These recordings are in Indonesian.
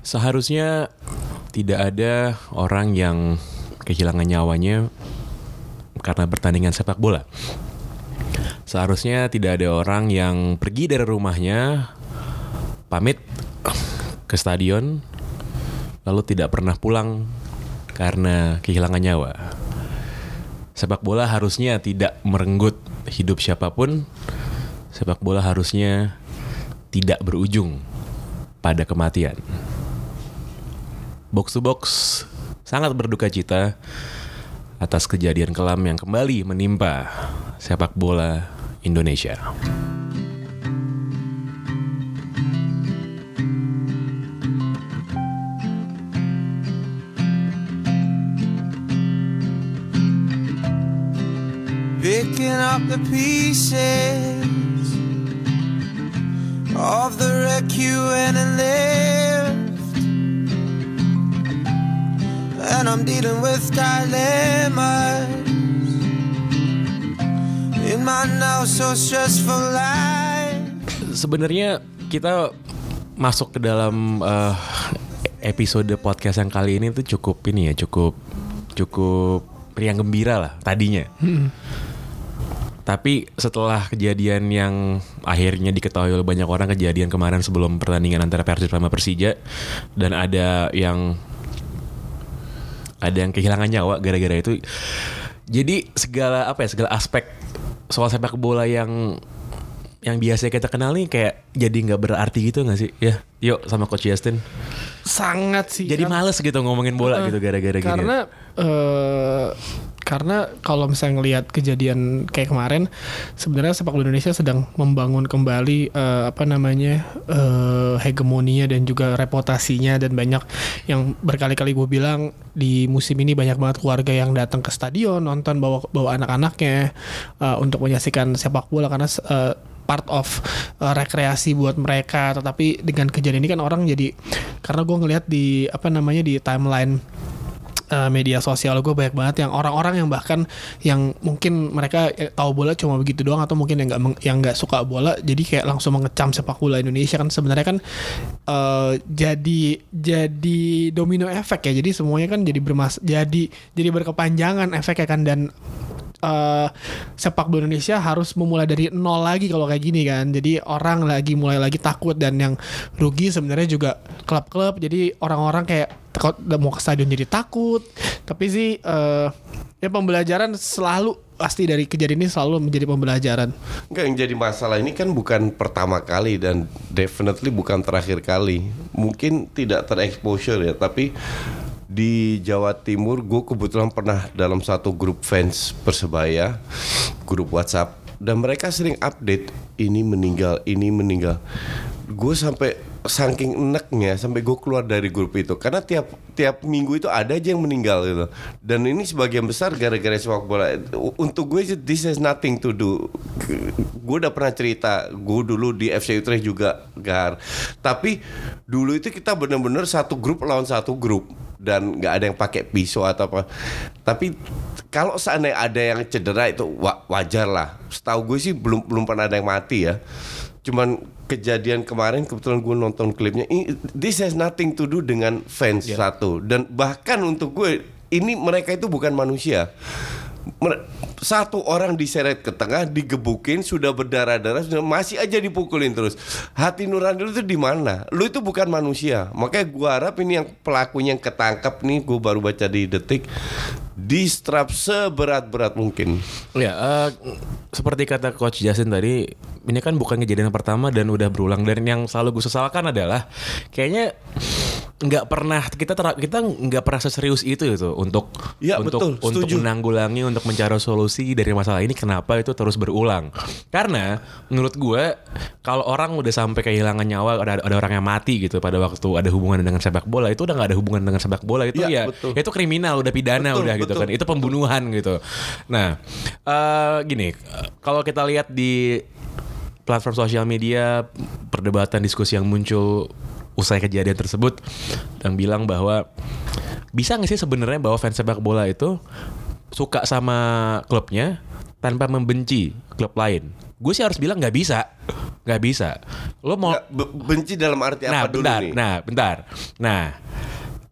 Seharusnya tidak ada orang yang kehilangan nyawanya karena pertandingan sepak bola. Seharusnya tidak ada orang yang pergi dari rumahnya pamit ke stadion lalu tidak pernah pulang karena kehilangan nyawa. Sepak bola harusnya tidak merenggut hidup siapa pun. Sepak bola harusnya tidak berujung pada kematian. Box to Box sangat berduka cita atas kejadian kelam yang kembali menimpa sepak bola Indonesia. Picking up the pieces of the wreck you and And I'm dealing with dilemmas in my now so stressful life. Sebenarnya kita masuk ke dalam eh, episode podcast yang kali ini tuh cukup ini ya, cukup cukup riang gembira lah tadinya. Tapi setelah kejadian yang akhirnya diketahui oleh banyak orang kejadian kemarin sebelum pertandingan antara Persib sama Persija dan ada yang ada yang kehilangan nyawa gara-gara itu. Jadi segala apa ya segala aspek soal sepak bola yang yang biasa kita kenal nih kayak jadi nggak berarti gitu nggak sih? Ya, yuk sama Coach Justin. Sangat sih. Jadi Kar- males gitu ngomongin bola gitu gara-gara gini. karena eh, karena kalau misalnya ngelihat kejadian kayak kemarin sebenarnya sepak bola Indonesia sedang membangun kembali eh, apa namanya eh, hegemoninya dan juga reputasinya. Dan banyak yang berkali-kali gue bilang di musim ini banyak banget keluarga yang datang ke stadion nonton bawa bawa anak-anaknya eh, untuk menyaksikan sepak bola. Karena eh, part of uh, rekreasi buat mereka. Tetapi dengan kejadian ini kan orang jadi karena gue ngelihat di apa namanya di timeline uh, media sosial gue banyak banget yang orang-orang yang bahkan yang mungkin mereka eh, tahu bola cuma begitu doang atau mungkin yang nggak yang nggak suka bola jadi kayak langsung mengecam sepak bola Indonesia kan sebenarnya kan eh, jadi jadi domino efek ya. Jadi semuanya kan jadi bermas jadi jadi berkepanjangan efeknya kan. Dan eh, sepak bola Indonesia harus memulai dari nol lagi kalau kayak gini kan. Jadi orang lagi mulai lagi takut dan yang rugi sebenarnya juga klub-klub. Jadi orang-orang kayak takut mau ke stadion jadi takut. Tapi sih eh, ya pembelajaran selalu pasti dari kejadian ini selalu menjadi pembelajaran. Enggak yang jadi masalah ini kan bukan pertama kali dan definitely bukan terakhir kali. Mungkin tidak terexposure ya, tapi di Jawa Timur gue kebetulan pernah dalam satu grup fans Persebaya, grup WhatsApp dan mereka sering update ini meninggal, ini meninggal. Gue sampai saking eneknya sampai gue keluar dari grup itu. Karena tiap tiap minggu itu ada aja yang meninggal gitu. Dan ini sebagian besar gara-gara sepak bola. Untuk gue this has nothing to do. Gue udah pernah cerita gue dulu di FC Utrecht juga gar. Tapi dulu itu kita bener-bener satu grup lawan satu grup. Dan nggak ada yang pakai pisau atau apa. Tapi kalau seandainya ada yang cedera itu wa- wajar lah. Setahu gue sih belum belum pernah ada yang mati ya. Cuman kejadian kemarin kebetulan gue nonton klipnya. Ini this has nothing to do dengan fans satu. Dan bahkan untuk gue ini mereka itu bukan manusia satu orang diseret ke tengah digebukin sudah berdarah-darah sudah masih aja dipukulin terus. Hati nurani lu itu di mana? Lu itu bukan manusia. Makanya gua harap ini yang pelakunya yang ketangkap nih gue baru baca di detik di strap seberat-berat mungkin. Ya, eh, seperti kata Coach Justin tadi, ini kan bukan kejadian pertama dan udah berulang. Dan yang selalu gue sesalkan adalah kayaknya nggak pernah kita ter- kita nggak pernah seserius itu gitu untuk Ya, untuk betul, untuk setuju. menanggulangi untuk mencari solusi dari masalah ini kenapa itu terus berulang karena menurut gue kalau orang udah sampai kehilangan nyawa ada ada orang yang mati gitu pada waktu ada hubungan dengan sepak bola itu udah nggak ada hubungan dengan sepak bola itu Ya, ya, betul. itu kriminal udah pidana Betul, udah gitu betul, kan itu pembunuhan gitu nah eh, gini kalau kita lihat di platform sosial media perdebatan diskusi yang muncul usai kejadian tersebut yang bilang bahwa bisa nggak sih sebenarnya bahwa fans sepak bola itu suka sama klubnya tanpa membenci klub lain gue sih harus bilang nggak bisa, nggak bisa. Lo mau Nggak, benci dalam arti nah, apa dulu bentar, nih? Nah, bentar. Nah,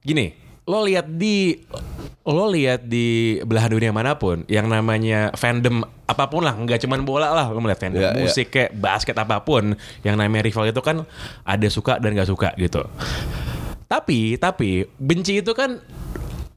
gini, lo lihat di lo lihat di belahan dunia mana pun yang namanya fandom apa pun lah, nggak cuman bola lah, lo melihat fandom iya. musik kayak basket apa pun yang namanya rival itu kan ada suka dan nggak suka gitu. Tapi, tapi benci itu kan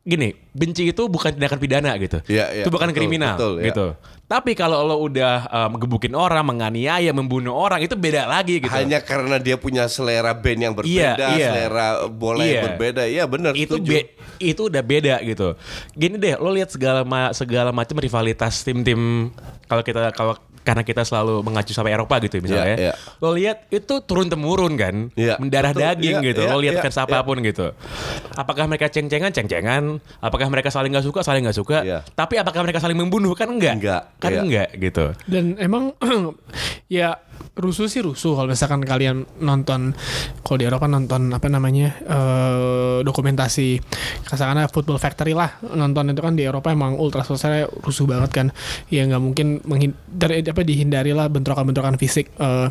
gini, benci itu bukan tindakan pidana gitu. Iya, iya, itu bukan betul, kriminal betul, iya. gitu. Tapi kalau lo udah um, gebukin orang, menganiaya, membunuh orang itu beda lagi gitu. Hanya karena dia punya selera band yang berbeda, Iya, iya. selera bola Iya. yang berbeda. Iya benar. itu be- itu udah beda gitu. Gini deh, lo lihat segala ma- segala macam rivalitas tim-tim kalau kita kalau karena kita selalu mengacu sampai Eropa gitu misalnya. Iya, iya. Lo lihat itu turun temurun kan, Iya, mendarah betul. daging Iya, gitu. iya, lo lihat fans apa pun gitu. Apakah mereka ceng-cengan, ceng-cengan? Apakah mereka saling nggak suka, saling nggak suka? Iya. Tapi apakah mereka saling membunuh kan enggak? Enggak, Kan iya. enggak gitu. Dan emang ya rusuh sih rusuh. Kalau misalkan kalian nonton kalau di Eropa nonton apa namanya eh, dokumentasi katakanlah Football Factory lah nonton itu kan di Eropa emang ultra sosialnya rusuh banget kan. Ya nggak mungkin menghindari apa dihindari lah bentrokan-bentrokan fisik. Eh,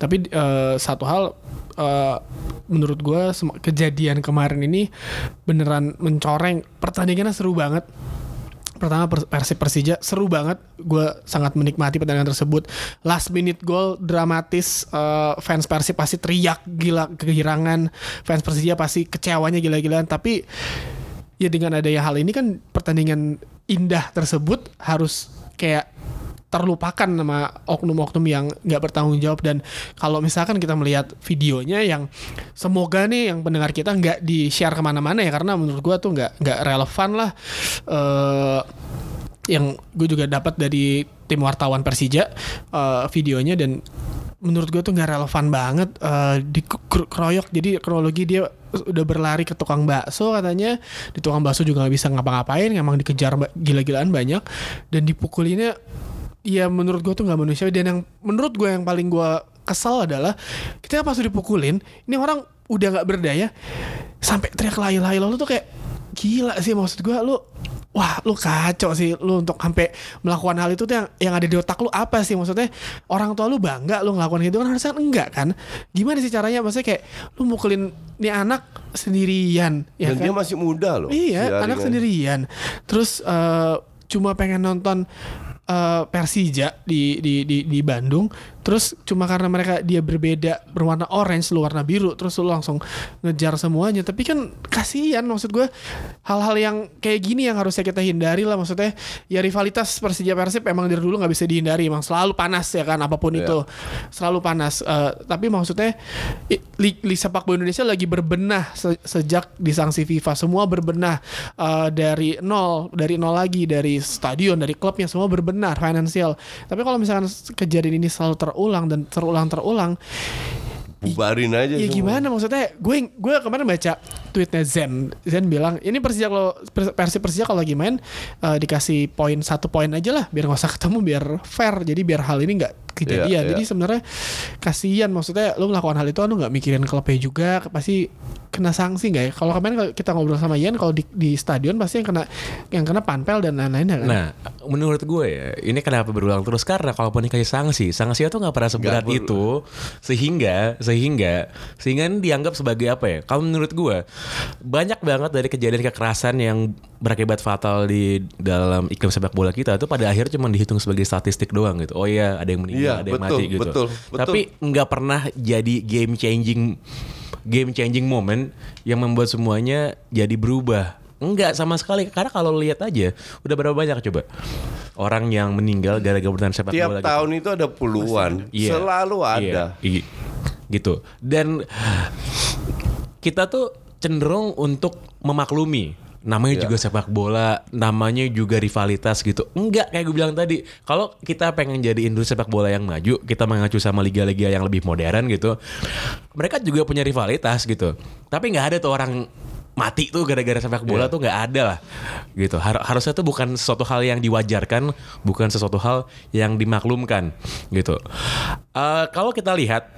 tapi eh, satu hal eh, menurut gue kejadian kemarin ini beneran mencoreng. Pertandingannya seru banget pertama Per- Persib Persija seru banget. Gue sangat menikmati pertandingan tersebut. Last minute goal dramatis eh, fans Persib pasti teriak gila kegirangan. Fans Persija pasti kecewanya gila-gilaan. Tapi ya dengan adanya hal ini kan pertandingan indah tersebut harus kayak terlupakan sama oknum-oknum yang nggak bertanggung jawab. Dan kalau misalkan kita melihat videonya yang semoga nih yang pendengar kita nggak di share ke mana-mana ya karena menurut gua tuh nggak nggak relevan lah. Eh yang gue juga dapat dari tim wartawan Persija eh, videonya dan menurut gue tuh nggak relevan banget eh, dikeroyok jadi kronologi dia udah berlari ke tukang bakso katanya. Di tukang bakso juga nggak bisa ngapa-ngapain emang dikejar gila-gilaan banyak. Dan dipukulinnya ya menurut gue tuh nggak manusiawi dan yang menurut gue yang paling gue kesel adalah kita pas udah dipukulin ini orang udah nggak berdaya sampai teriak lain-lain lo tuh kayak gila sih maksud gue lu wah lu kacau sih lu untuk sampai melakukan hal itu tuh yang yang ada di otak lu apa sih maksudnya orang tua lu bangga lu ngelakuin gitu kan harusnya enggak kan gimana sih caranya maksudnya kayak lu mukulin nih anak sendirian ya Dan kan dia masih muda loh. Iya, anak kan. sendirian. Terus eh, cuma pengen nonton eh, Persija di, di di di Bandung. Terus cuma karena mereka dia berbeda berwarna orange, lu warna biru, terus lu langsung ngejar semuanya. Tapi kan kasihan maksud gue hal-hal yang kayak gini yang harusnya kita hindari lah maksudnya. Ya rivalitas Persija Persib emang dari dulu nggak bisa dihindari, emang selalu panas ya kan apa pun Iya. itu selalu panas. Eh, tapi maksudnya li- li sepak bola Indonesia lagi berbenah se- sejak disanksi FIFA semua berbenah Eh, dari nol dari nol lagi dari stadion dari klubnya semua berbenah finansial. Tapi kalau misalkan kejadian ini selalu terulang dan terulang terulang Bubarin aja Ya semua. gimana maksudnya? Gue gue kemarin baca tweetnya Zen. Zen bilang ini Persija kalau Persija Persija kalau lagi main eh, dikasih poin satu poin aja lah biar nggak usah ketemu biar fair. Jadi biar hal ini nggak kejadian. Iya, iya. Jadi sebenarnya kasihan maksudnya lu melakukan hal itu lu nggak mikirin klubnya juga pasti kena sanksi nggak ya? Kalau kemarin kalau kita ngobrol sama Ian kalau di, di stadion pasti yang kena yang kena panpel dan lain-lain ya kan? Nah, menurut gue ya, ini kenapa berulang terus karena kalaupun dikasih sanksi, sanksi itu nggak pernah seberat itu, sehingga sehingga sehingga ini dianggap sebagai apa ya? Kalau menurut gue banyak banget dari kejadian kekerasan yang berakibat fatal di dalam iklim sepak bola kita itu pada akhirnya cuma dihitung sebagai statistik doang gitu. Oh iya, ada yang meninggal, Iya, ada yang betul, mati gitu. betul, betul. Tapi nggak pernah jadi game changing game changing moment yang membuat semuanya jadi berubah. Enggak sama sekali karena kalau lihat aja udah berapa banyak coba orang yang meninggal gara-gara bertahan sepak Tiap bola gitu. tahun itu ada puluhan. Iya. Selalu ada. Iya, i- gitu. Dan kita tuh cenderung untuk memaklumi namanya Iya. juga sepak bola, namanya juga rivalitas gitu. Enggak kayak gue bilang tadi, kalau kita pengen jadi industri sepak bola yang maju, kita mengacu sama liga-liga yang lebih modern gitu. Mereka juga punya rivalitas gitu. Tapi nggak ada tuh orang mati tuh gara-gara sepak bola Iya. tuh nggak ada lah gitu Har- harusnya tuh bukan sesuatu hal yang diwajarkan bukan sesuatu hal yang dimaklumkan gitu Eh, kalau kita lihat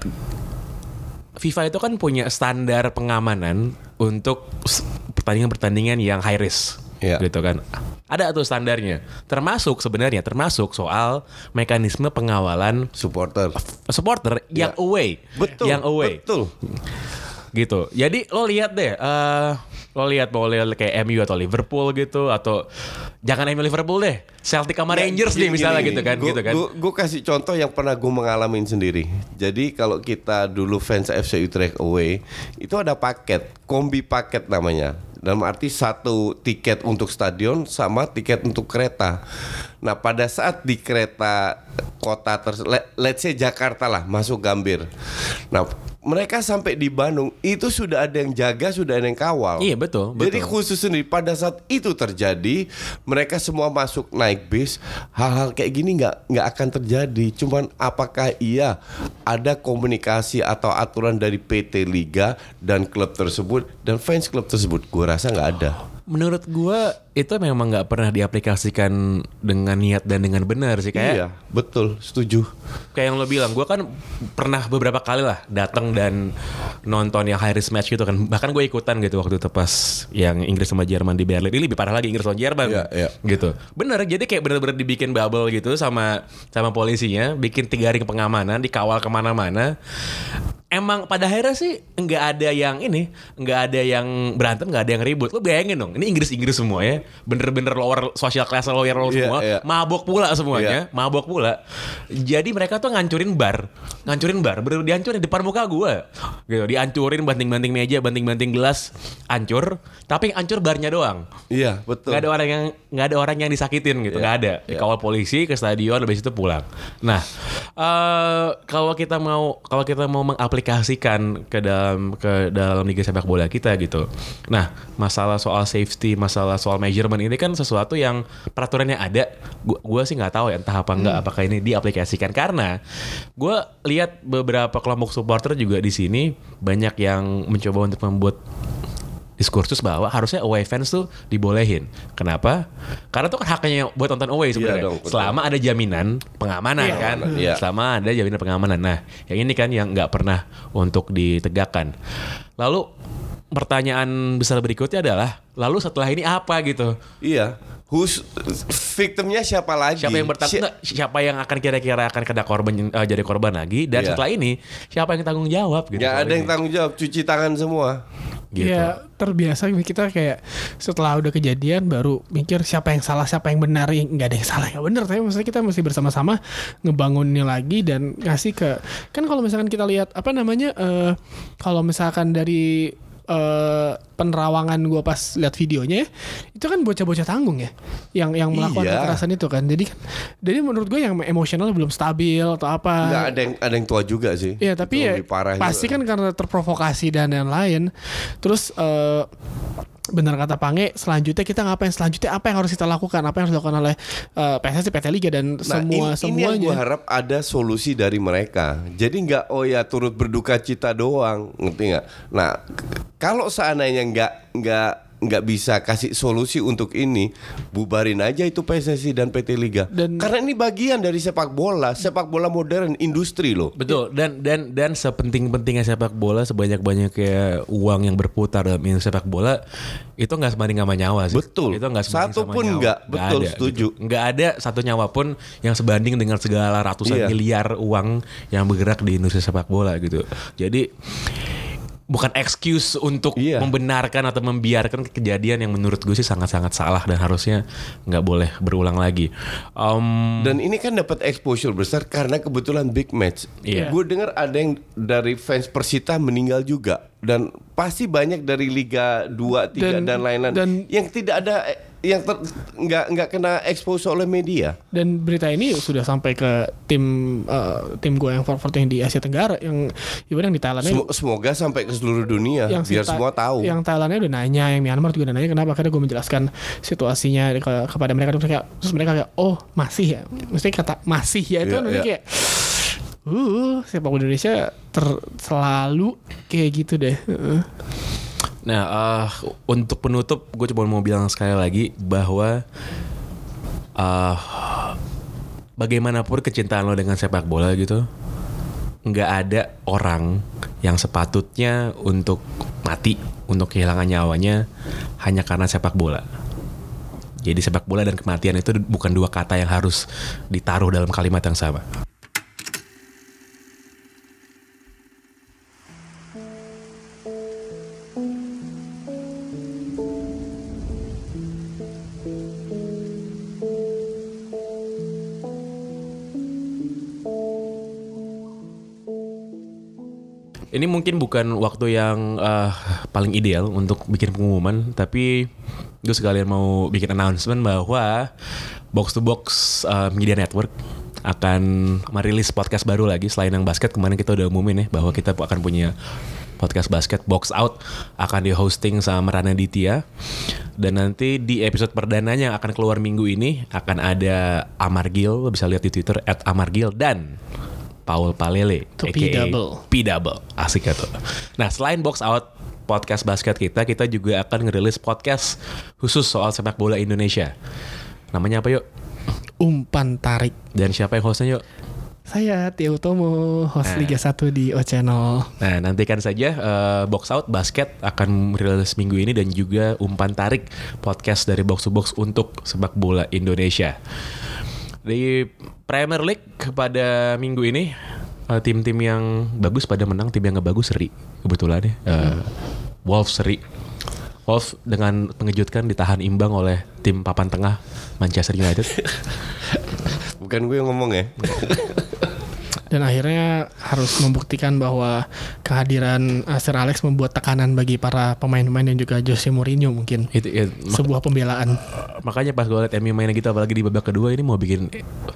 FIFA itu kan punya standar pengamanan untuk pertandingan-pertandingan yang high risk Iya. gitu kan. Ada tuh standarnya. Termasuk sebenarnya termasuk soal mekanisme pengawalan supporter. supporter yang Ya. away. Betul. Yang away Betul. gitu. Jadi lo lihat deh, eh lo lihat mau lihat kayak MU atau Liverpool gitu atau jangan MU Liverpool deh, Celtic sama Rangers deh misalnya gitu kan, gitu kan. Gue kasih contoh yang pernah gue mengalami sendiri. Jadi kalau kita dulu fans FC Utrecht away, itu ada paket, kombi paket namanya. Dalam arti satu tiket untuk stadion sama tiket untuk kereta. Nah pada saat di kereta kota ter, let- let's say Jakarta lah masuk Gambir. Nah mereka sampai di Bandung itu sudah ada yang jaga, sudah ada yang kawal. Iya, betul, Jadi betul. khusus sendiri pada saat itu terjadi mereka semua masuk naik bis hal-hal kayak gini nggak nggak akan terjadi cuman apakah iya ada komunikasi atau aturan dari PT Liga dan klub tersebut dan fans klub tersebut gue rasa nggak ada Menurut gua itu memang nggak pernah diaplikasikan dengan niat dan dengan benar sih kayak iya betul setuju kayak yang lo bilang, gue kan pernah beberapa kali lah datang dan nonton yang high risk match gitu kan. Bahkan gue ikutan gitu waktu itu pas yang Inggris sama Jerman di Berlin. Ini lebih parah lagi Inggris sama Jerman. Iya, iya. Gitu. Bener, jadi kayak bener-bener dibikin bubble gitu sama sama polisinya, bikin tiga ring pengamanan, dikawal ke mana-mana. Emang pada akhirnya sih nggak ada yang ini, nggak ada yang berantem, nggak ada yang ribut. Lo bayangin dong, ini Inggris-Inggris semua ya, bener-bener lower social class, lower lower Iya, semua, iya. mabok pula semuanya, mabok pula. Jadi mereka tuh ngancurin bar, ngancurin bar, bener dihancurin di depan muka gue, gitu, dihancurin banting-banting meja, banting-banting gelas, hancur. Tapi yang hancur barnya doang. iya betul Gak ada orang yang nggak ada orang yang disakitin gitu, nggak ada. Dikawal polisi ke stadion, habis itu pulang. Nah, eh kalau kita mau kalau kita mau mengaplikasikan ke dalam ke dalam liga sepak bola kita gitu. Nah, masalah soal safety, masalah soal measurement ini kan sesuatu yang peraturannya ada. Gua, gua sih nggak tahu ya entah apa enggak apakah ini diaplikasikan karena gua lihat beberapa kelompok supporter juga di sini banyak yang mencoba untuk membuat diskursus bahwa harusnya away fans tuh dibolehin. Kenapa? Karena itu kan haknya buat nonton away sebenarnya. dong, betul. Selama ada jaminan pengamanan Iya, kan. iya. Selama ada jaminan pengamanan. Nah, yang ini kan yang nggak pernah untuk ditegakkan. Lalu pertanyaan besar berikutnya adalah, lalu setelah ini apa gitu? iya Who's victimnya siapa lagi Siapa yang bertanggung? Si- Siapa yang akan kira-kira akan kena korban eh, jadi korban lagi? Dan Iya. setelah ini siapa yang tanggung jawab? Gitu, nggak soal ada yang ini? tanggung jawab cuci tangan semua Gitu. Ya terbiasa kita kayak setelah udah kejadian baru mikir siapa yang salah siapa yang benar Ya, nggak ada yang salah yang benar tapi maksudnya kita mesti bersama-sama ngebangunnya lagi dan ngasih ke kan kalau misalkan kita lihat apa namanya eh, kalau misalkan dari eh, penerawangan gua pas lihat videonya itu kan bocah-bocah tanggung ya yang yang melakukan Iya. kekerasan itu kan jadi kan jadi menurut gue yang emosional belum stabil atau apa nggak ada yang ada yang tua juga sih Iya tapi ya lebih parah pasti juga. kan karena terprovokasi dan lain-lain. Terus eh, benar kata Pange, selanjutnya kita ngapain? Selanjutnya apa yang harus kita lakukan? Apa yang harus dilakukan oleh eh, PSSI, PT Liga dan Nah, semua ini, ini yang semuanya? gue harap ada solusi dari mereka. Jadi nggak oh ya turut berduka cita doang, ngerti nggak? Nah, kalau seandainya nggak nggak nggak bisa kasih solusi untuk ini, bubarin aja itu PSSI dan PT Liga. Dan- Karena ini bagian dari sepak bola, sepak bola modern, industri loh. Betul dan dan dan sepenting-pentingnya sepak bola sebanyak-banyaknya uang yang berputar dalam industri sepak bola itu nggak sebanding sama nyawa sih. Betul. Itu nggak Satu sama pun nggak. Betul, ada, setuju. gitu. Nggak ada satu nyawa pun yang sebanding dengan segala ratusan Iya. miliar uang yang bergerak di industri sepak bola gitu. Jadi bukan excuse untuk Iya. membenarkan atau membiarkan kejadian yang menurut gue sih sangat-sangat salah dan harusnya nggak boleh berulang lagi. Em, Dan ini kan dapat exposure besar karena kebetulan big match. Iya. Gue dengar ada yang dari fans Persita meninggal juga dan pasti banyak dari Liga 2, 3 dan, lain-lain dan- yang tidak ada eh, yang ter, nggak nggak kena expose oleh media. Dan berita ini sudah sampai ke tim eh, tim gue yang Forward yang di Asia Tenggara yang ibarat yang di Thailand Semo- semoga sampai ke seluruh dunia yang biar semua tahu. Yang Thailandnya udah nanya, yang Myanmar juga udah nanya kenapa akhirnya gue menjelaskan situasinya ke- kepada mereka terus mereka terus mereka kayak oh masih ya, mesti kata masih ya itu Iya, kan iya. kayak uh sepak Indonesia ter selalu kayak gitu deh. Heeh. Nah, eh, untuk penutup, gue cuma mau bilang sekali lagi bahwa eh bagaimanapun kecintaan lo dengan sepak bola gitu, nggak ada orang yang sepatutnya untuk mati, untuk kehilangan nyawanya hanya karena sepak bola. Jadi sepak bola dan kematian itu bukan dua kata yang harus ditaruh dalam kalimat yang sama. Ini mungkin bukan waktu yang eh, paling ideal untuk bikin pengumuman, tapi gue sekalian mau bikin announcement bahwa Box to Box eh, Media Network akan merilis podcast baru lagi selain yang basket. Kemarin kita udah umumin ya bahwa kita akan punya podcast basket Box Out akan di hosting sama Rana Ditya. Dan nanti di episode perdananya yang akan keluar minggu ini akan ada Amargil bisa lihat di Twitter @amargil dan Paul Palele Itu aka P-double. P-double asik ya tuh. Nah selain box out podcast basket kita, kita juga akan ngerilis podcast khusus soal sepak bola Indonesia. Namanya apa yuk? Umpan tarik. Dan siapa yang hostnya yuk? Saya Tio Tomo, host Nah. Liga 1 di O Channel. Nah nantikan saja eh, box out basket akan merilis minggu ini dan juga umpan tarik podcast dari box to box untuk sepak bola Indonesia. Di Premier League pada minggu ini eh, tim-tim yang bagus pada menang, tim yang nggak bagus seri kebetulan ya. Eh, Wolves seri. Wolves dengan mengejutkan ditahan imbang oleh tim papan tengah Manchester United. Bukan gue yang ngomong ya. Dan akhirnya harus membuktikan bahwa kehadiran uh, Sir Alex membuat tekanan bagi para pemain-pemain dan juga Jose Mourinho mungkin. Itu ya, Sebuah pembelaan. makanya pas gue liat MU mainnya gitu apalagi di babak kedua ini mau bikin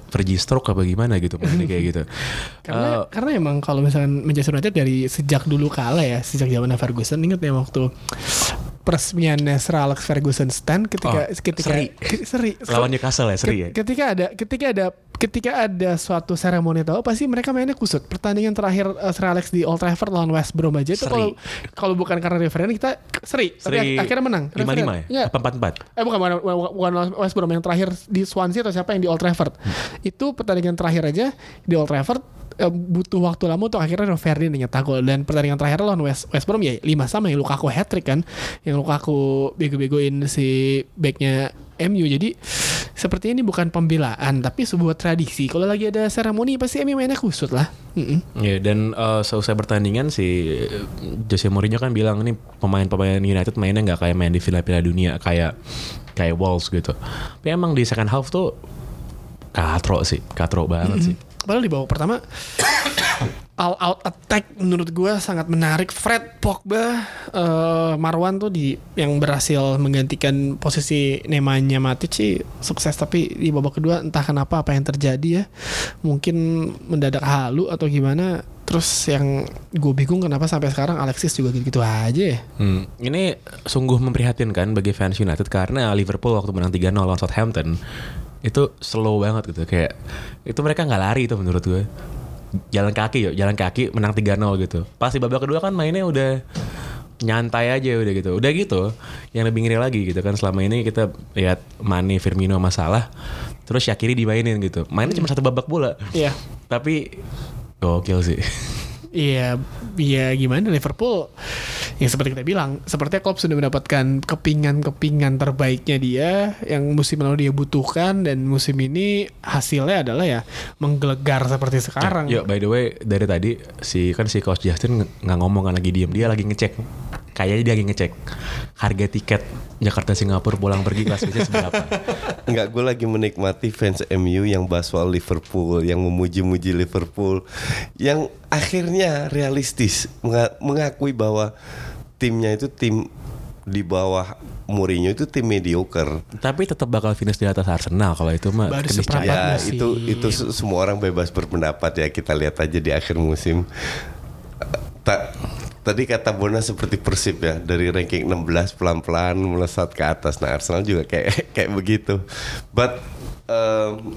Fergie stroke apa gimana gitu kayak gitu. Karena Eh, karena emang kalau misalkan Manchester United dari sejak dulu kalah ya, sejak zaman Ferguson inget ya waktu peresmiannya Sir Alex Ferguson stand ketika Oh, ketika seri. seri. lawan Newcastle ya seri ya. Ket- Ketika ada ketika ada ketika ada suatu seremoni tahu pasti mereka mainnya kusut. Pertandingan terakhir uh, Sir Alex di Old Trafford lawan West Brom aja itu kalau kalau bukan karena referendum kita seri, tapi Seri ak- akhirnya menang. lima lima ya? Iya. Apa empat empat? Eh bukan, bukan bukan West Brom yang terakhir di Swansea atau siapa yang di Old Trafford. Itu pertandingan terakhir aja di Old Trafford butuh waktu lama untuk akhirnya Rio Ferdinand nyetak gol dan pertandingan terakhir lawan West, West Brom ya 5 sama yang Lukaku hat trick kan yang Lukaku bego-begoin si backnya MU jadi seperti ini bukan pembelaan tapi sebuah tradisi kalau lagi ada seremoni pasti MU mainnya kusut lah Mm-mm. Ya dan eh, selesai pertandingan si eh, Jose Mourinho kan bilang ini pemain-pemain United mainnya nggak kayak main di Piala Piala Dunia kayak kayak Wolves gitu. Tapi emang di second half tuh katro sih, katro banget sih. Padahal di babak pertama all out attack menurut gue sangat menarik. Fred Pogba, eh, Marwan tuh di yang berhasil menggantikan posisi Nemanja Matic sih sukses tapi di babak kedua entah kenapa apa yang terjadi ya. Mungkin mendadak halu atau gimana. Terus yang gue bingung kenapa sampai sekarang Alexis juga gitu-gitu aja ya. Hmm, ini sungguh memprihatinkan bagi fans United karena Liverpool waktu menang 3-0 lawan Southampton itu slow banget gitu kayak itu mereka nggak lari itu menurut gue. Jalan kaki yuk jalan kaki menang 3-0 gitu. Pas di babak kedua kan mainnya udah nyantai aja udah gitu. Udah gitu yang lebih ngeri lagi gitu kan. Selama ini kita lihat Mane Firmino masalah terus Shaqiri dimainin gitu. Mainnya cuma satu babak bola. Iya. tapi gokil sih. Iya, iya gimana Liverpool yang seperti kita bilang, sepertinya Klopp sudah mendapatkan kepingan-kepingan terbaiknya dia yang musim lalu dia butuhkan dan musim ini hasilnya adalah ya menggelegar seperti sekarang. Yo, by the way, dari tadi si kan si Coach Justin nggak ngomong kan lagi diem, dia lagi ngecek. Kayaknya dia lagi ngecek harga tiket Jakarta Singapura pulang pergi kelas bisnis berapa. Enggak, gue lagi menikmati fans MU yang bahas soal Liverpool, yang memuji-muji Liverpool, yang akhirnya realistis menga- mengakui bahwa timnya itu tim di bawah Mourinho itu tim mediocre. Tapi tetap bakal finish di atas Arsenal kalau itu mah Baru. Ya musim. itu itu se- semua orang bebas berpendapat ya kita lihat aja di akhir musim. Ta- tadi kata Bona seperti Persib ya dari ranking 16 pelan-pelan melesat ke atas. Nah Arsenal juga kayak kayak begitu. But um,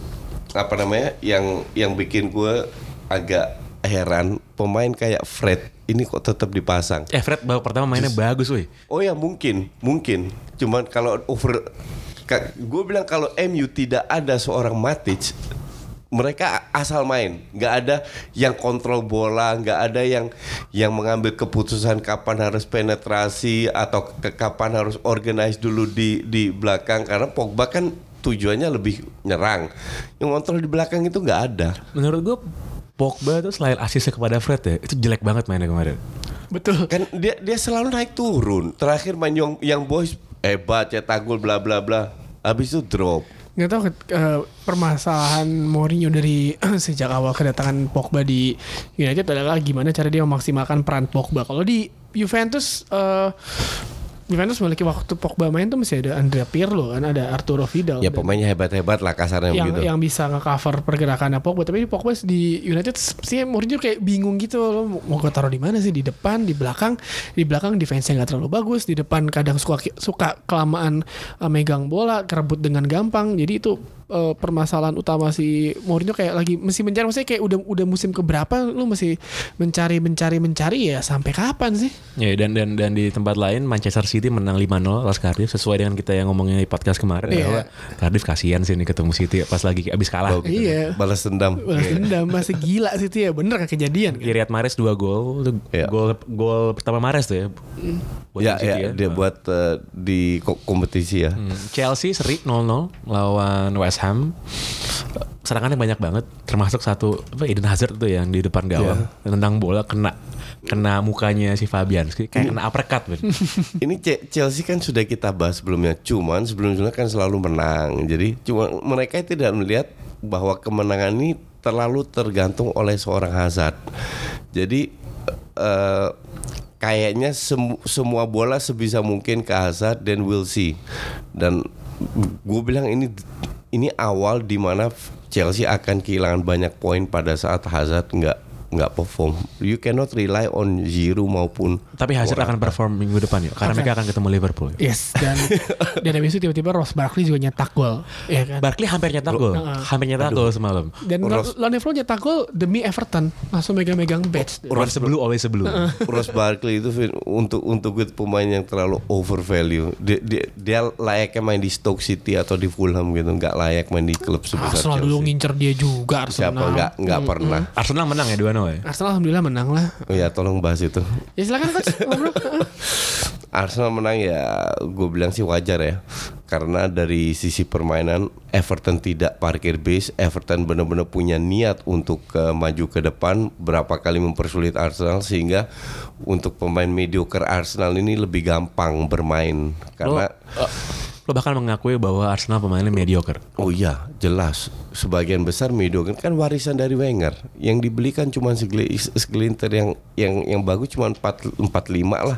apa namanya yang yang bikin gue agak heran pemain kayak Fred ini kok tetap dipasang. Eh Fred babak pertama mainnya bagus woi. Oh ya mungkin, mungkin. Cuman kalau over, gue bilang kalau MU tidak ada seorang Matic, mereka asal main, nggak ada yang kontrol bola, nggak ada yang yang mengambil keputusan kapan harus penetrasi atau ke kapan harus organize dulu di di belakang karena Pogba kan tujuannya lebih nyerang. Yang kontrol di belakang itu nggak ada. Menurut gue Pogba tuh selain asisnya kepada Fred ya, itu jelek banget mainnya kemarin. Betul. Kan dia dia selalu naik turun. Terakhir main yang yang boys hebat cetak gol bla bla bla. Habis itu drop. Nggak tahu eh, permasalahan Mourinho dari sejak awal kedatangan Pogba di United adalah gimana cara dia memaksimalkan peran Pogba. Kalau di Juventus eh, Juventus memiliki waktu Pogba main tuh masih ada Andrea Pirlo kan ada Arturo Vidal Ya pemainnya hebat-hebat lah kasarnya yang begitu. yang bisa nge-cover pergerakannya Pogba. Tapi Pogba di United sih Mourinho kayak bingung gitu lo mau gue taruh di mana sih? Di depan di belakang? Di belakang defense-nya nggak terlalu bagus di depan kadang suka suka kelamaan uh, megang bola kerebut dengan gampang. Jadi itu uh, permasalahan utama si Mourinho kayak lagi mesti mencari maksudnya kayak udah udah musim keberapa lu mesti mencari mencari mencari ya sampai kapan sih Ya dan dan dan di tempat lain Manchester City menang 5-0 atas Cardiff sesuai dengan kita yang ngomongnya di podcast kemarin Iya. bahwa Cardiff kasihan sih nih ketemu City pas lagi abis kalah. Oh, gitu. Iya. Balas dendam. Balas dendam masih gila sih itu ya bener kan kejadian kan? Riyad Mahrez 2 gol, Iya. gol gol pertama Mahrez tuh ya. Buat Ya, City ya, dia buat eh, di ko- kompetisi ya. Hmm, Chelsea seri 0-0 lawan West Ham. Serangannya banyak banget, termasuk satu apa Eden Hazard tuh yang di depan gawang tendang bola kena kena mukanya si Fabianski kayak kena uppercut. Ben. Ini Chelsea kan sudah kita bahas sebelumnya, cuman sebelum-sebelumnya kan selalu menang. Jadi cuma mereka tidak melihat bahwa kemenangan ini terlalu tergantung oleh seorang Hazard. Jadi eh, kayaknya semu- semua bola sebisa mungkin ke Hazard dan we'll see. Dan gue bilang ini ini awal di mana Chelsea akan kehilangan banyak poin pada saat Hazard nggak nggak perform. You cannot rely on Giroud maupun Tapi Hazard akan perform minggu depan ya, karena Oke. mereka akan ketemu Liverpool. Yes dan dan habis itu tiba-tiba Ross Barkley juga nyetak gol ya kan Barkley hampir nyetak gol, hampir nyetak gol semalam. dan Ross- Lon Evro nyetak gol demi Everton langsung megang-megang badge Once sebelum, always sebelum. Ross Barkley itu untuk untuk gue pemain yang terlalu over value. Dia, dia, dia layaknya main di Stoke City atau di Fulham gitu, nggak layak main di klub sebesar Arsenal Chelsea. dulu ngincer dia juga Arsenal Siapa nggak nggak pernah. Arsenal menang ya 2-0 ya. Arsenal alhamdulillah menang lah. Oh ya tolong bahas itu. ya silakan coach. Arsenal menang ya gue bilang sih wajar ya. Karena dari sisi permainan Everton tidak parkir base. Everton benar-benar punya niat untuk ke maju ke depan. Berapa kali mempersulit Arsenal sehingga untuk pemain mediocre Arsenal ini lebih gampang bermain. Lo, karena eh, lo bahkan mengakui bahwa Arsenal pemainnya mediocre. Oh iya, jelas. Sebagian besar mediocre kan warisan dari Wenger. Yang dibelikan cuma segeli- segelintir yang yang yang bagus cuma 4 45 lah.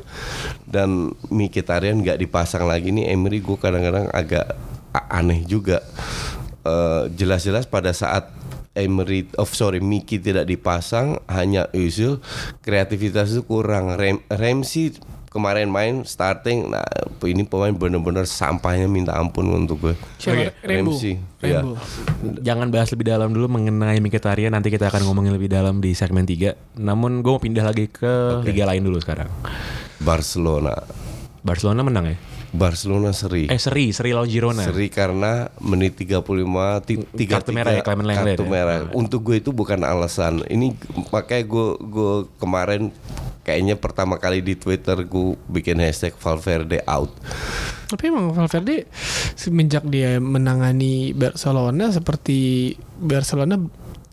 Dan Mkhitaryan nggak dipasang lagi nih Emery gue kadang-kadang agak aneh juga. Eh, jelas-jelas pada saat Emery of sorry Miki tidak dipasang hanya Özil kreativitas itu kurang Rem, Ramsey kemarin main starting nah ini pemain benar-benar sampahnya minta ampun untuk gue? Rainbow. Ramsey, ya. Jangan bahas lebih dalam dulu mengenai Mkhitaryan nanti kita akan ngomongin lebih dalam di segmen 3. Namun gue mau pindah lagi ke liga lain dulu sekarang. Barcelona Barcelona menang ya? Barcelona seri Eh seri, seri lawan Girona. Seri karena menit 35 ti- tiga Kartu merah ya, Clement Lenglet kartu ya? merah. Untuk gue itu bukan alasan. Ini makanya gue gue kemarin kayaknya pertama kali di Twitter gue bikin hashtag Valverde out. Tapi emang Valverde semenjak dia menangani Barcelona seperti Barcelona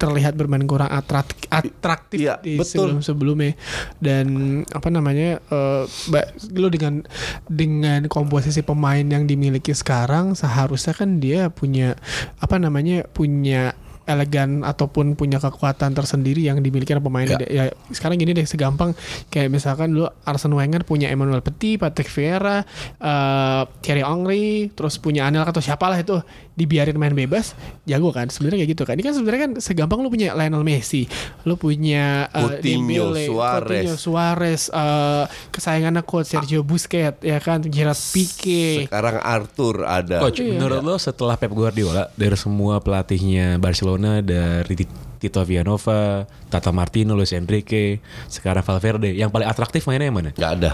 terlihat bermain kurang atraktif, atraktif Iya, di betul. sebelum sebelumnya dan apa namanya eh, ba- lo dengan dengan komposisi pemain yang dimiliki sekarang seharusnya kan dia punya apa namanya punya elegan ataupun punya kekuatan tersendiri yang dimiliki oleh pemain Ya. ya sekarang gini deh segampang kayak misalkan dulu Arsene Wenger punya Emmanuel Petit, Patrick Vieira, eh, Thierry Henry, terus punya Anelka atau siapalah itu dibiarin main bebas, jago kan? Sebenarnya kayak gitu kan. Ini kan sebenarnya kan segampang lu punya Lionel Messi, lu punya eh, Coutinho, Dembele, Suarez. Coutinho, Suarez, eh, kesayangannya coach Sergio Busquets, ya kan, Gerard Pique. Sekarang Arthur ada. Coach, Iya. menurut lo setelah Pep Guardiola dari semua pelatihnya Barcelona dari Tito Villanova, Tata Martino, Luis Enrique, sekarang Valverde, yang paling atraktif mainnya yang mana? Nggak ada.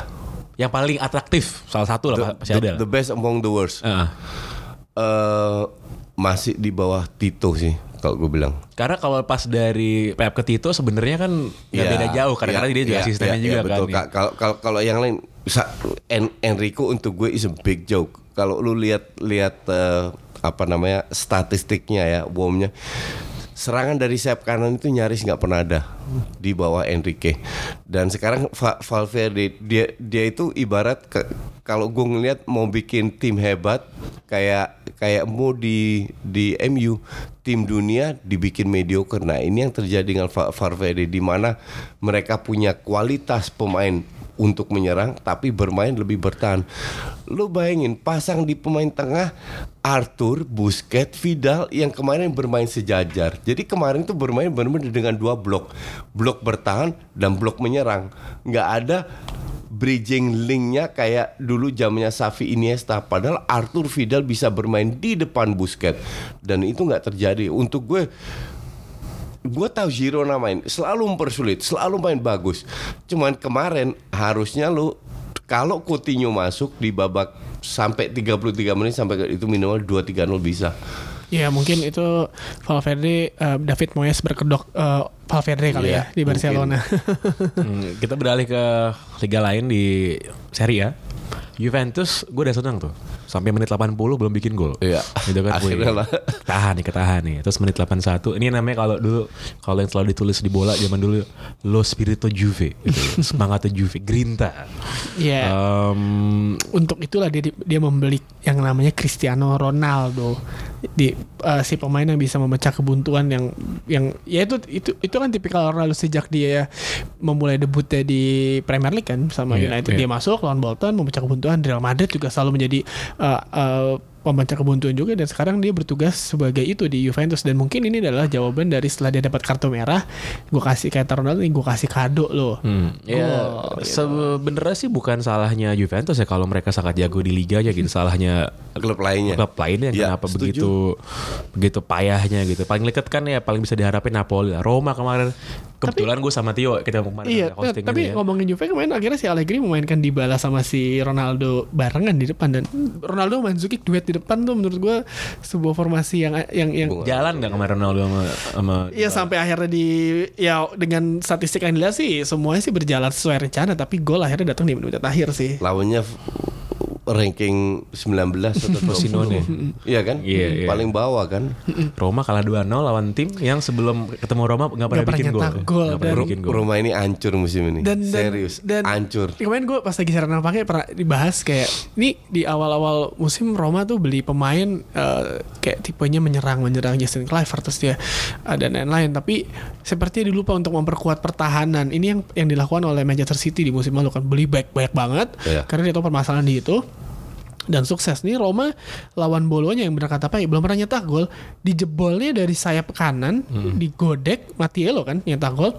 Yang paling atraktif salah satu lah The, pasti the- ada. the best among the worst. Ah, eh masih di bawah Tito sih kalau gue bilang. Karena kalau pas dari Pep ke Tito sebenarnya kan nggak Iya, beda jauh karena iya, dia juga iya, asistennya iya, juga iya, kan. betul. Ka- Kalau kalau kalau yang lain En- Enrico untuk gue is a big joke. Kalau lu lihat lihat eh, apa namanya statistiknya ya, bomnya serangan dari sayap kanan itu nyaris nggak pernah ada di bawah Enrique. Dan sekarang Va- Valverde dia dia itu ibarat ke- kalau gue ngelihat mau bikin tim hebat kayak kayak mau di di MU tim dunia dibikin mediocre. Nah ini yang terjadi dengan Va- Valverde di mana mereka punya kualitas pemain untuk menyerang tapi bermain lebih bertahan. Lu bayangin pasang di pemain tengah Arthur, Busquets, Vidal yang kemarin bermain sejajar. Jadi kemarin itu bermain benar-benar dengan dua blok. Blok bertahan dan blok menyerang. Nggak ada bridging linknya kayak dulu zamannya Xavi Iniesta padahal Arthur Vidal bisa bermain di depan Busquets dan itu nggak terjadi untuk gue gue tahu Girona main selalu mempersulit, selalu main bagus. Cuman kemarin harusnya lu kalau Coutinho masuk di babak sampai 33 menit sampai itu minimal 2-3-0 bisa. Ya mungkin itu Valverde eh, David Moyes berkedok eh, Valverde kali Iya, ya di Barcelona. Hmm, kita beralih ke liga lain di Serie A. Juventus gue udah senang tuh. Sampai menit 80 belum bikin gol. Iya. Gitu kan gue. Lah. Tahan nih, ketahan nih. Terus menit 81. Ini namanya kalau dulu kalau yang selalu ditulis di bola zaman dulu Lo Spirito Juve gitu. Semangatnya Juve, Grinta. Iya. Em, Untuk itulah dia dia membeli yang namanya Cristiano Ronaldo. Di eh, si pemain yang bisa memecah kebuntuan yang yang ya itu itu itu kan tipikal Ronaldo sejak dia memulai debutnya di Premier League kan sama Iya, United iya. dia masuk lawan Bolton memecah kebuntuan Real Madrid juga selalu menjadi eh, eh, pemecah kebuntuan juga dan sekarang dia bertugas sebagai itu di Juventus dan mungkin ini adalah jawaban dari setelah dia dapat kartu merah gue kasih kayak Ronaldo nih gue kasih kado loh Hmm, ya gitu. sebenarnya sih bukan salahnya Juventus ya kalau mereka sangat jago di liga aja gitu. Salahnya Klub lainnya. klub lainnya Ya, kenapa setuju. begitu begitu payahnya gitu. Paling dekat kan ya paling bisa diharapin Napoli lah. Roma kemarin kebetulan gue sama Tio kita kemarin Iya, hosting tapi ini ya. ngomongin Juve kemarin akhirnya si Allegri memainkan Dybala sama si Ronaldo barengan di depan dan Ronaldo Mandzukic duet di depan tuh menurut gue sebuah formasi yang yang yang Jalan nggak kemarin Ronaldo sama sama Iya sampai akhirnya di ya dengan statistik yang dilihat sih semuanya sih berjalan sesuai rencana tapi gol akhirnya datang di menit akhir sih. Lawannya ranking 19 atau 20. Frosinone. Iya kan? Iya, iya. Paling bawah kan? Roma kalah 2-0 lawan tim yang sebelum ketemu Roma nggak pernah pernah bikin gol. gol, Nggak pernah dan- bikin gol. Roma ini hancur musim ini. Dan, dan Serius, dan hancur. Kemarin gue pas lagi siaran pakai pernah dibahas kayak ini di awal-awal musim Roma tuh beli pemain eh, kayak tipenya menyerang menyerang Justin Kluivert terus dia eh, dan lain-lain tapi sepertinya dilupa untuk memperkuat pertahanan. Ini yang yang dilakukan oleh Manchester City di musim lalu kan beli baik banyak banget Iya. karena dia tahu permasalahan di itu dan sukses. Nih Roma lawan Bolonya yang benar kata Pak belum pernah nyetak gol. Dijebolnya dari sayap kanan digodek Matiello kan nyetak gol.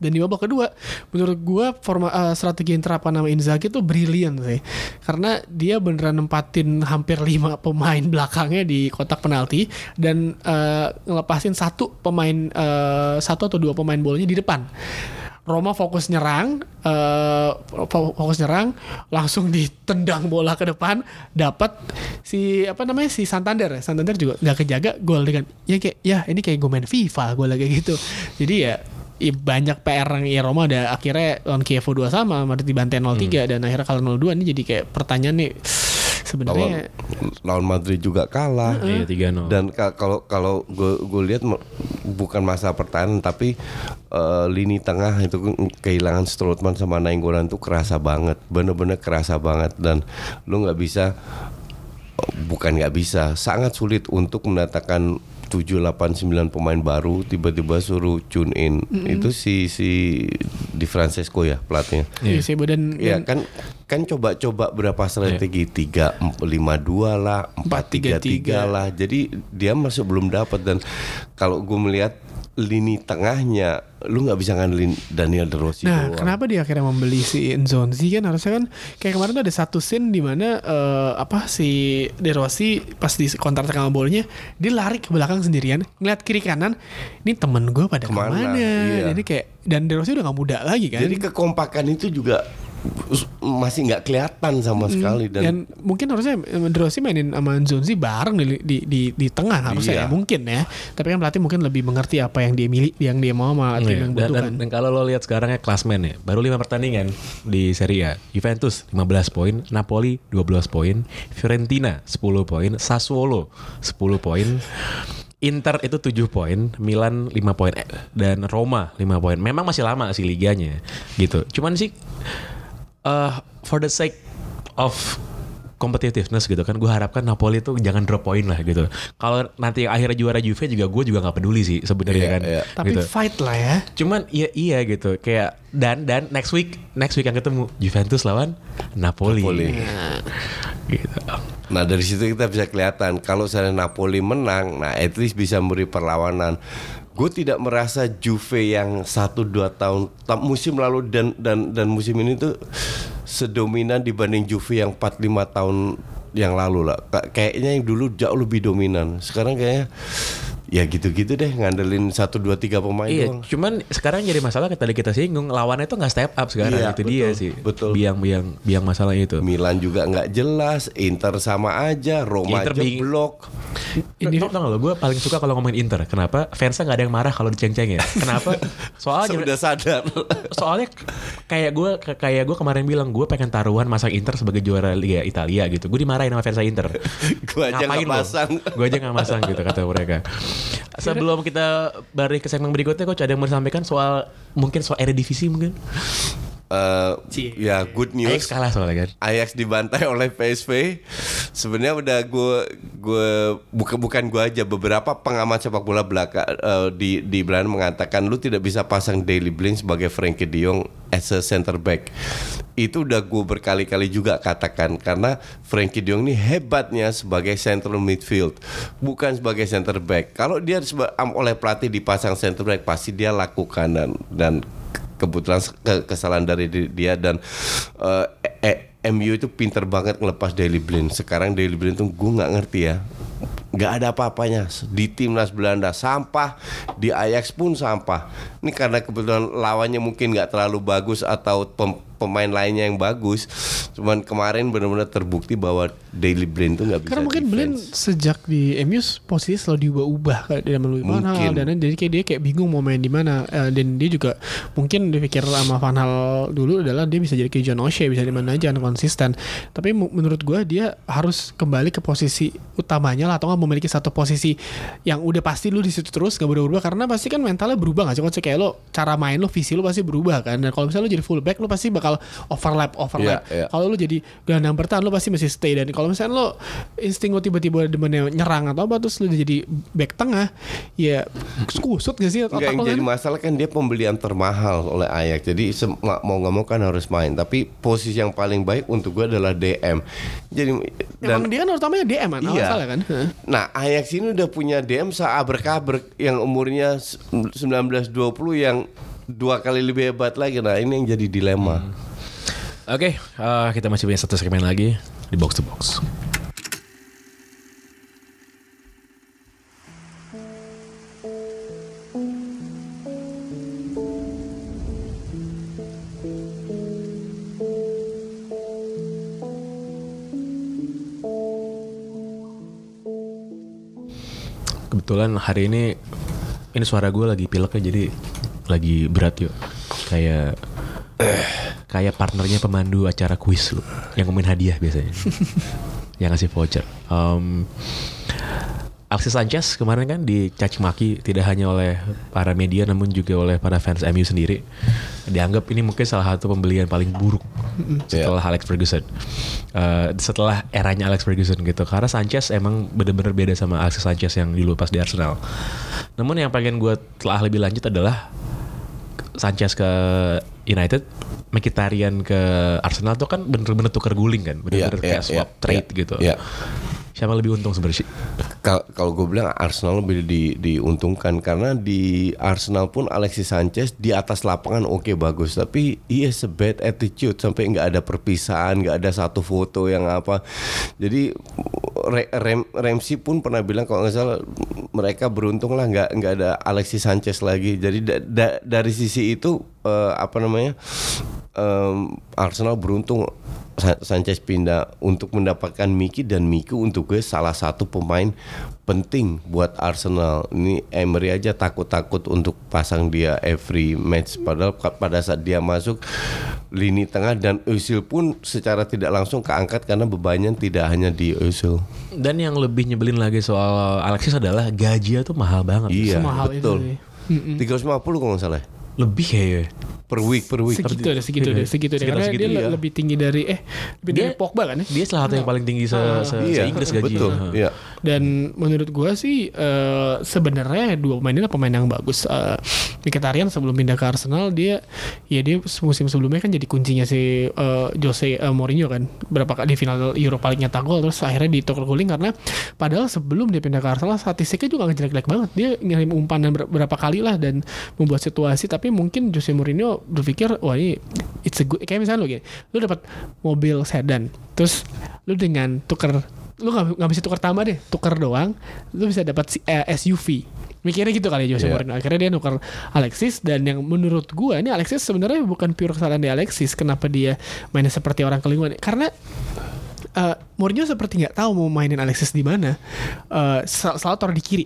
Dan di babak kedua menurut gua forma eh, strategi yang terapkan nama Inzaghi itu brilian sih. Karena dia beneran nempatin hampir lima pemain belakangnya di kotak penalti dan eh, ngelepasin satu pemain eh, satu atau dua pemain bolanya di depan Roma fokus nyerang, eh, fo- fokus nyerang, langsung ditendang bola ke depan, dapat si apa namanya si Santander, ya. Santander juga nggak kejaga gol dengan ya kayak ya ini kayak gue main FIFA gue lagi gitu. Jadi ya banyak PR yang ya Roma ada akhirnya lawan Kievo 2 sama Madrid dibantai 0-3 dan akhirnya kalau 0-2 ini jadi kayak pertanyaan nih sebenarnya lawan Madrid juga kalah. Iya 3-0. Dan ka- kalau kalau gue gue lihat bukan masalah pertahanan tapi eh, lini tengah itu kehilangan Strootman sama Nainggolan tuh kerasa banget, bener-bener kerasa banget dan lu nggak bisa bukan nggak bisa, sangat sulit untuk mendatangkan 7 8 9 pemain baru tiba-tiba suruh tune in. Itu si si Di Francesco ya pelatnya. iya sih dan, Ya kan kan coba-coba berapa strategi tiga emp- lima dua lah empat tiga tiga 4-3-3. lah jadi dia masih belum dapat dan kalau gue melihat lini tengahnya lu nggak bisa ngandelin Daniel De Rossi Nah, doang. kenapa dia akhirnya membeli si Nzonzi kan harusnya kan kayak kemarin tuh ada satu scene di mana eh, apa si De Rossi pas di kontak sama bolanya dia lari ke belakang sendirian ngeliat kiri kanan ini temen gue pada Ke mana? ke mana, Iya. jadi kayak dan De Rossi udah gak muda lagi kan Jadi kekompakan itu juga masih nggak kelihatan sama sekali dan, Dan mungkin harusnya eh, De Rossi mainin sama Zonzi bareng di, di, di, di tengah harusnya Iya. ya mungkin ya. Tapi kan pelatih mungkin lebih mengerti apa yang dia milik, yang dia mau sama tim Iya, yang dan, dan, butuhkan. dan kalau lo lihat sekarang ya klasmen ya, baru 5 pertandingan di Serie A. Juventus 15 poin, Napoli 12 poin, Fiorentina 10 poin, Sassuolo 10 poin, Inter itu 7 poin, Milan 5 poin eh, dan Roma 5 poin. Memang masih lama sih liganya gitu. Cuman sih eh for the sake of competitiveness gitu kan gue harapkan Napoli tuh jangan drop poin lah gitu kalau nanti akhirnya juara Juve juga gue juga nggak peduli sih sebenarnya Iya, kan iya. Tapi gitu. fight lah ya. Cuman iya iya gitu kayak dan dan next week next week yang ketemu Juventus lawan Napoli. Napoli. Gitu. Nah dari situ kita bisa kelihatan kalau saya Napoli menang, nah at least bisa memberi perlawanan. Gue tidak merasa Juve yang satu dua tahun ta- musim lalu dan dan dan musim ini tuh sedominan dibanding Juve yang 4 5 tahun yang lalu lah. Ka- Kayaknya yang dulu jauh lebih dominan. Sekarang kayaknya ya gitu-gitu deh ngandelin satu dua tiga pemain Iya, doang. cuman sekarang jadi masalah tadi kita singgung lawannya tuh nggak step up sekarang Iya, itu dia sih. betul. Biang biang biang masalah itu. Milan juga nggak jelas, Inter sama aja, Roma Inter jeblok. Ini tau gak lo, gue paling suka kalau ngomongin Inter. Kenapa? Fansnya nggak ada yang marah kalau diceng-ceng ya. Kenapa? Soalnya Sudah sadar. soalnya kayak gue kayak gue kemarin bilang gue pengen taruhan masang Inter sebagai juara Liga Italia gitu. Gue dimarahin sama fans Inter. Gua aja nggak pasang. Gue aja nggak masang gitu kata mereka. Sebelum kita balik ke segmen berikutnya, coach ada yang mau disampaikan soal mungkin soal Eredivisie mungkin. Eh, ya good news. Ajax kalah soalnya kan. Ajax dibantai oleh PSV. Sebenarnya udah gue gue bukan bukan gue aja beberapa pengamat sepak bola belaka eh, di di Belanda mengatakan lu tidak bisa pasang Daily Blind sebagai Frankie De Jong as a center back. Itu udah gue berkali-kali juga katakan karena Frankie De Jong ini hebatnya sebagai central midfield, bukan sebagai center back. Kalau dia oleh pelatih dipasang center back pasti dia lakukan dan dan kebetulan ke- kesalahan dari di- dia dan eh, eh, MU itu pinter banget ngelepas Daily Blind. Sekarang Daily Blind tuh gue nggak ngerti ya, nggak ada apa-apanya di timnas Belanda sampah, di Ajax pun sampah. Ini karena kebetulan lawannya mungkin nggak terlalu bagus atau pemain lainnya yang bagus. Cuman kemarin benar-benar terbukti bahwa Daily Blind tuh nggak bisa. Karena mungkin defense. sejak di MU posisi selalu diubah-ubah kayak dia melalui Mungkin. dan jadi kayak dia kayak bingung mau main di mana Eh, dan dia juga mungkin dipikir sama Van Hal dulu adalah dia bisa jadi kayak John O'Shea bisa di mana aja konsisten tapi menurut gua dia harus kembali ke posisi utamanya lah atau nggak memiliki satu posisi yang udah pasti lu di situ terus gak berubah karena pasti kan mentalnya berubah gak sih kayak lo cara main lo visi lo pasti berubah kan dan kalau misalnya lo jadi fullback lo pasti bakal overlap overlap Iya, iya. kalau lu jadi gelandang bertahan lu pasti mesti stay dan kalau misalnya lo insting lo tiba-tiba demennya nyerang atau apa terus lu jadi back tengah ya kusut gak sih otak yang jadi kan? masalah kan dia pembelian termahal oleh Ajax. Jadi mau nggak mau kan harus main. Tapi posisi yang paling baik untuk gue adalah DM. Jadi Emang dan dia kan utamanya DM kan Iya. salah kan. Nah Ajax ini udah punya DM seabrek-abrek yang umurnya s- 19-20 yang dua kali lebih hebat lagi. Nah ini yang jadi dilema. Oke, eh, kita masih punya satu segmen lagi di box to box. Kebetulan hari ini ini suara gue lagi pilek ya jadi lagi berat yuk. Kayak kayak partnernya pemandu acara kuis lu yang ngomongin hadiah biasanya. yang ngasih voucher. Um, Alexis Sanchez kemarin kan dicaci maki tidak hanya oleh para media namun juga oleh para fans MU sendiri. Dianggap ini mungkin salah satu pembelian paling buruk setelah Alex Ferguson. Eh, setelah eranya Alex Ferguson gitu. Karena Sanchez emang bener-bener beda sama Alexis Sanchez yang dulu pas di Arsenal. Namun yang pengen gue telah lebih lanjut adalah Sanchez ke United, Mkhitaryan ke Arsenal tuh kan bener-bener tukar guling kan, bener-bener Iya, kayak iya, swap iya, trade iya, gitu. iya. Siapa lebih untung sebenarnya Kalau gue bilang Arsenal lebih di, diuntungkan karena di Arsenal pun Alexis Sanchez di atas lapangan oke bagus. Tapi he has a bad attitude sampai nggak ada perpisahan nggak ada satu foto yang apa. Jadi Re- Rem, Ramsey pun pernah bilang kalau nggak salah mereka beruntung lah nggak nggak ada Alexis Sanchez lagi. Jadi da- da- dari sisi itu eh, apa namanya em, Arsenal beruntung Sa- Sanchez pindah untuk mendapatkan Miki dan Miki untuk gue salah satu pemain penting buat Arsenal. Ini Emery aja takut-takut untuk pasang dia every match padahal pada saat dia masuk lini tengah dan Özil pun secara tidak langsung keangkat karena bebannya tidak hanya di Özil. Dan yang lebih nyebelin lagi soal Alexis adalah gajinya tuh mahal banget. Iya, Semahal itu betul. sih. 350 kalau nggak salah. Lebih kayaknya. Per week, per week. Segitu deh, segitu deh, segitu deh. Sekitar Karena segitu, dia iya. le- lebih tinggi dari eh lebih dari Pogba kan ya. Dia salah satu yang paling tinggi se, se, Iya, se-Inggris gaji. betul. Iya. Dan menurut gua sih eh, sebenarnya dua pemain ini pemain yang bagus. Uh, Mkhitaryan sebelum pindah ke Arsenal dia ya dia musim sebelumnya kan jadi kuncinya si eh, Jose eh, Mourinho kan. Berapa kali di final Europa League nyetak gol terus akhirnya ditukar guling karena padahal sebelum dia pindah ke Arsenal statistiknya juga nggak jelek-jelek banget. Dia ngirim umpan ber- berapa kali lah dan membuat situasi tapi mungkin Jose Mourinho berpikir wah ini it's a good kayak misalnya lo gini, lu dapat mobil sedan terus lu dengan tukar lu nggak nggak bisa tukar tambah deh tukar doang lu bisa dapat si- eh, SUV mikirnya gitu kali Jose Iya. Mourinho. Akhirnya dia nukar Alexis dan yang menurut gua ini Alexis sebenarnya bukan pure kesalahan dari Alexis. Kenapa dia mainnya seperti orang kelingkuhan karena eh Mourinho seperti nggak tahu mau mainin Alexis di mana Eh, sel- selalu taruh di kiri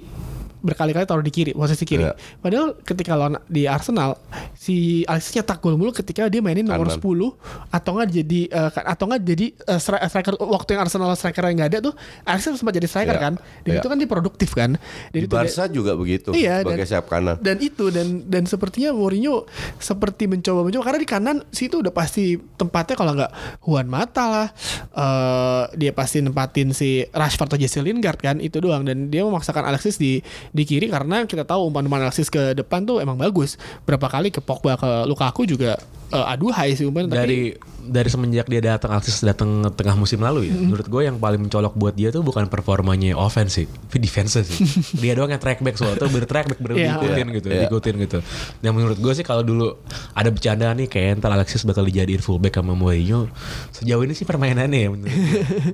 berkali-kali taruh di kiri posisi kiri Iya. padahal ketika lawan di Arsenal si Alexis nyetak gol mulu ketika dia mainin nomor Kanan. 10 atau enggak jadi kan- atau enggak jadi stri- striker waktu yang Arsenal striker yang nggak ada tuh Alexis sempat jadi striker Iya. kan dan Iya. itu kan dia produktif kan dan Di itu dia- Barca juga begitu Iya, sebagai dan- sayap kanan. dan itu dan dan sepertinya Mourinho seperti mencoba mencoba karena di kanan situ udah pasti tempatnya kalau nggak Juan Mata lah eh, dia pasti nempatin si Rashford atau Jesse Lingard kan itu doang dan dia memaksakan Alexis di di kiri karena kita tahu umpan-umpan Alexis ke depan tuh emang bagus. Berapa kali ke Pogba ke Lukaku juga eh, aduhai sih umpan tapi dari dari semenjak dia datang Alexis datang tengah musim lalu ya menurut gue yang paling mencolok buat dia tuh bukan performanya offense sih tapi defense sih. Dia doang yang track back soalnya tuh ber track back bener Iya. diikutin Iya, gitu iya. diikutin gitu. Dan menurut gue sih kalau dulu ada bercandaan nih kayak ntar Alexis bakal dijadiin fullback sama Mourinho sejauh ini sih permainannya ya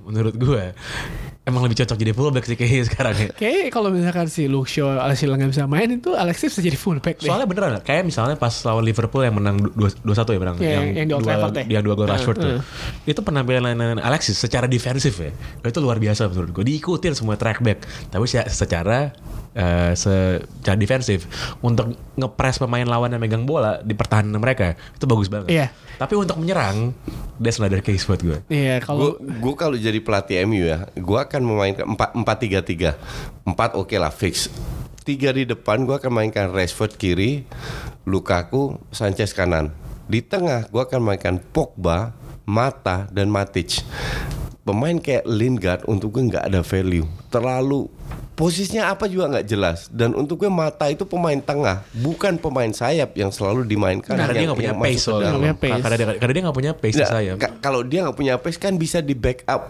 menurut gue emang lebih cocok jadi fullback sih kayaknya sekarang ya Kayak kalau misalkan si Luke Shaw Alexis nggak bisa main itu Alexis bisa jadi fullback deh. Soalnya beneran kayak misalnya pas lawan Liverpool yang menang 2-1 ya menang Iya, yang- yang di Old dua, Trafford ya. yang dua gol Uh, Rashford tuh. uh. Itu penampilan Alexis secara defensif ya. Itu luar biasa menurut gue. Diikutin semua track back. Tapi se- secara eh, secara defensif untuk ngepres pemain lawan yang megang bola di pertahanan mereka itu bagus banget. Iya. Tapi untuk menyerang that's another case buat gue. Iya kalau gue kalau jadi pelatih MU ya, gue akan memainkan empat empat tiga tiga, empat oke lah fix. Tiga di depan gue akan mainkan Rashford kiri, Lukaku, Sanchez kanan. Di tengah gue akan mainkan Pogba, Mata dan Matic. Pemain kayak Lingard untuk gue nggak ada value, terlalu posisinya apa juga nggak jelas. Dan untuk gue Mata itu pemain tengah, bukan pemain sayap yang selalu dimainkan. Karena dia yang- nggak punya yang masuk pace ke soalnya. dalam. Nggak punya pace. Karena dia karena dia nggak punya pace Nggak, saya. ka- kalau dia nggak punya pace kan bisa di backup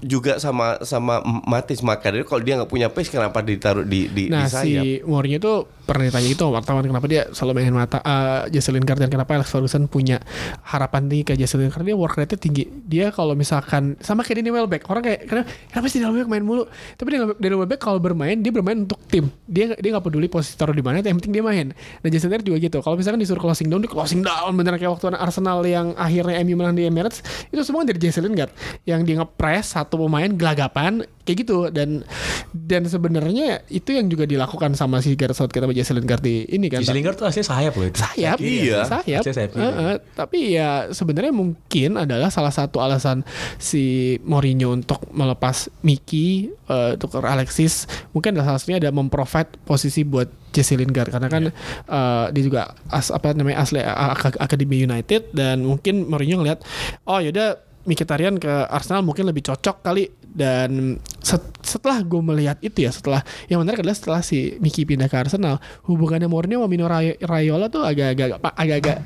juga sama sama Matis maka dari kalau dia nggak punya pace kenapa ditaruh di di, Nah di sayap? si Mourinho tuh pernah ditanya sama wartawan kenapa dia selalu mainin mata uh, Jesse Lingard dan kenapa Alex Ferguson punya harapan tinggi ke Jesse Lingard dia work rate-nya tinggi. Dia kalau misalkan sama kayak Danny Welbeck orang kayak kenapa, kenapa sih Danny Welbeck main mulu? Tapi Danny Welbeck kalau bermain dia bermain untuk tim. Dia dia nggak peduli posisi taruh di mana yang penting dia main. Dan Jesse Lingard juga gitu. Kalau misalkan disuruh closing down dia closing down. Bener kayak waktu Arsenal yang akhirnya MU menang di Emirates itu semua dari Jesse Lingard yang dia ngepres satu pemain gelagapan kayak gitu. Dan dan sebenarnya itu yang juga dilakukan sama si Gareth Southgate sama Jesse Lingard di ini kan. Jesse Lingard tuh aslinya sayap loh itu. sayap. Iya. sayap, Aslinya sayap kiri. Heeh, tapi ya sebenarnya mungkin adalah salah satu alasan si Mourinho untuk melepas Miki eh, tukar Alexis. Mungkin adalah salah satunya ada memprovide posisi buat Jesse Lingard. Karena kan eh, dia juga as, apa namanya asli a- ak- Akademi United. Dan mungkin Mourinho ngeliat oh yaudah Mkhitaryan ke Arsenal mungkin lebih cocok kali dan set- setelah gue melihat itu ya setelah yang menarik adalah setelah si Miki pindah ke Arsenal hubungannya Mourinho sama Mino Raiola tuh agak-agak agak-agak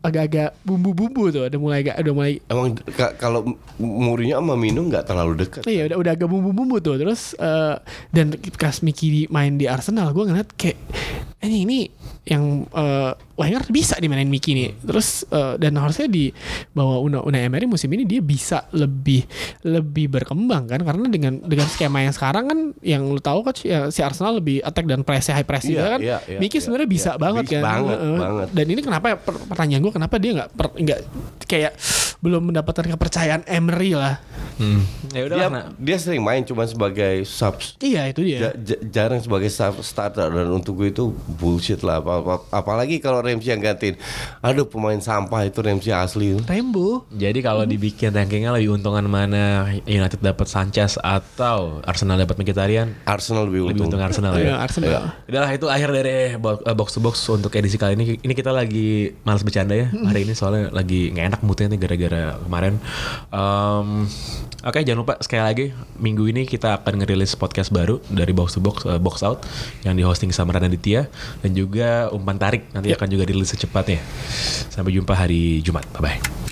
agak-agak bumbu-bumbu tuh udah mulai agak udah mulai Emang ka- kalau Mourinho sama Mino nggak terlalu dekat. Iya udah udah agak bumbu-bumbu tuh terus eh, dan pas Miki main di Arsenal gue ngeliat kayak ini ini yang eh, Wenger bisa dimainin Miki nih. Terus eh, dan harusnya di bahwa Una Unai Emery musim ini dia bisa lebih lebih berkembang kan karena dengan dengan skema yang sekarang kan yang lu tahu coach ya si Arsenal lebih attack dan press high press juga Iya, kan. iya, iya, Miki iya, sebenarnya bisa iya. banget kan. banget, Heeh. banget. Dan ini kenapa ya, per- pertanyaan gue kenapa dia nggak per- nggak kayak belum mendapatkan kepercayaan Emery lah. Hmm. Ya udah Dia, nah. dia sering main cuma sebagai subs Iya itu dia. Ja- ja- jarang sebagai sub starter dan untuk gue itu bullshit lah apa, apa- apalagi kalau Ramsey yang gantiin aduh pemain sampah itu Ramsey asli Rainbow. Jadi kalau dibikin rankingnya lebih untungan mana United dapat Sanchez atau Arsenal dapat Mkhitaryan Arsenal lebih lebih untung untung Arsenal Iya, ya. Arsenal. Udahlah itu akhir dari eh, box to box untuk edisi kali ini. Ini kita lagi malas bercanda ya hari ini soalnya lagi nggak enak moodnya nih gara-gara kemarin. Em, Oke jangan lupa sekali lagi minggu ini kita akan ngerilis podcast baru dari box to box eh, box out yang di hosting sama Raditya dan juga umpan tarik nanti akan juga dirilis secepatnya. Sampai jumpa hari Jumat. Bye bye.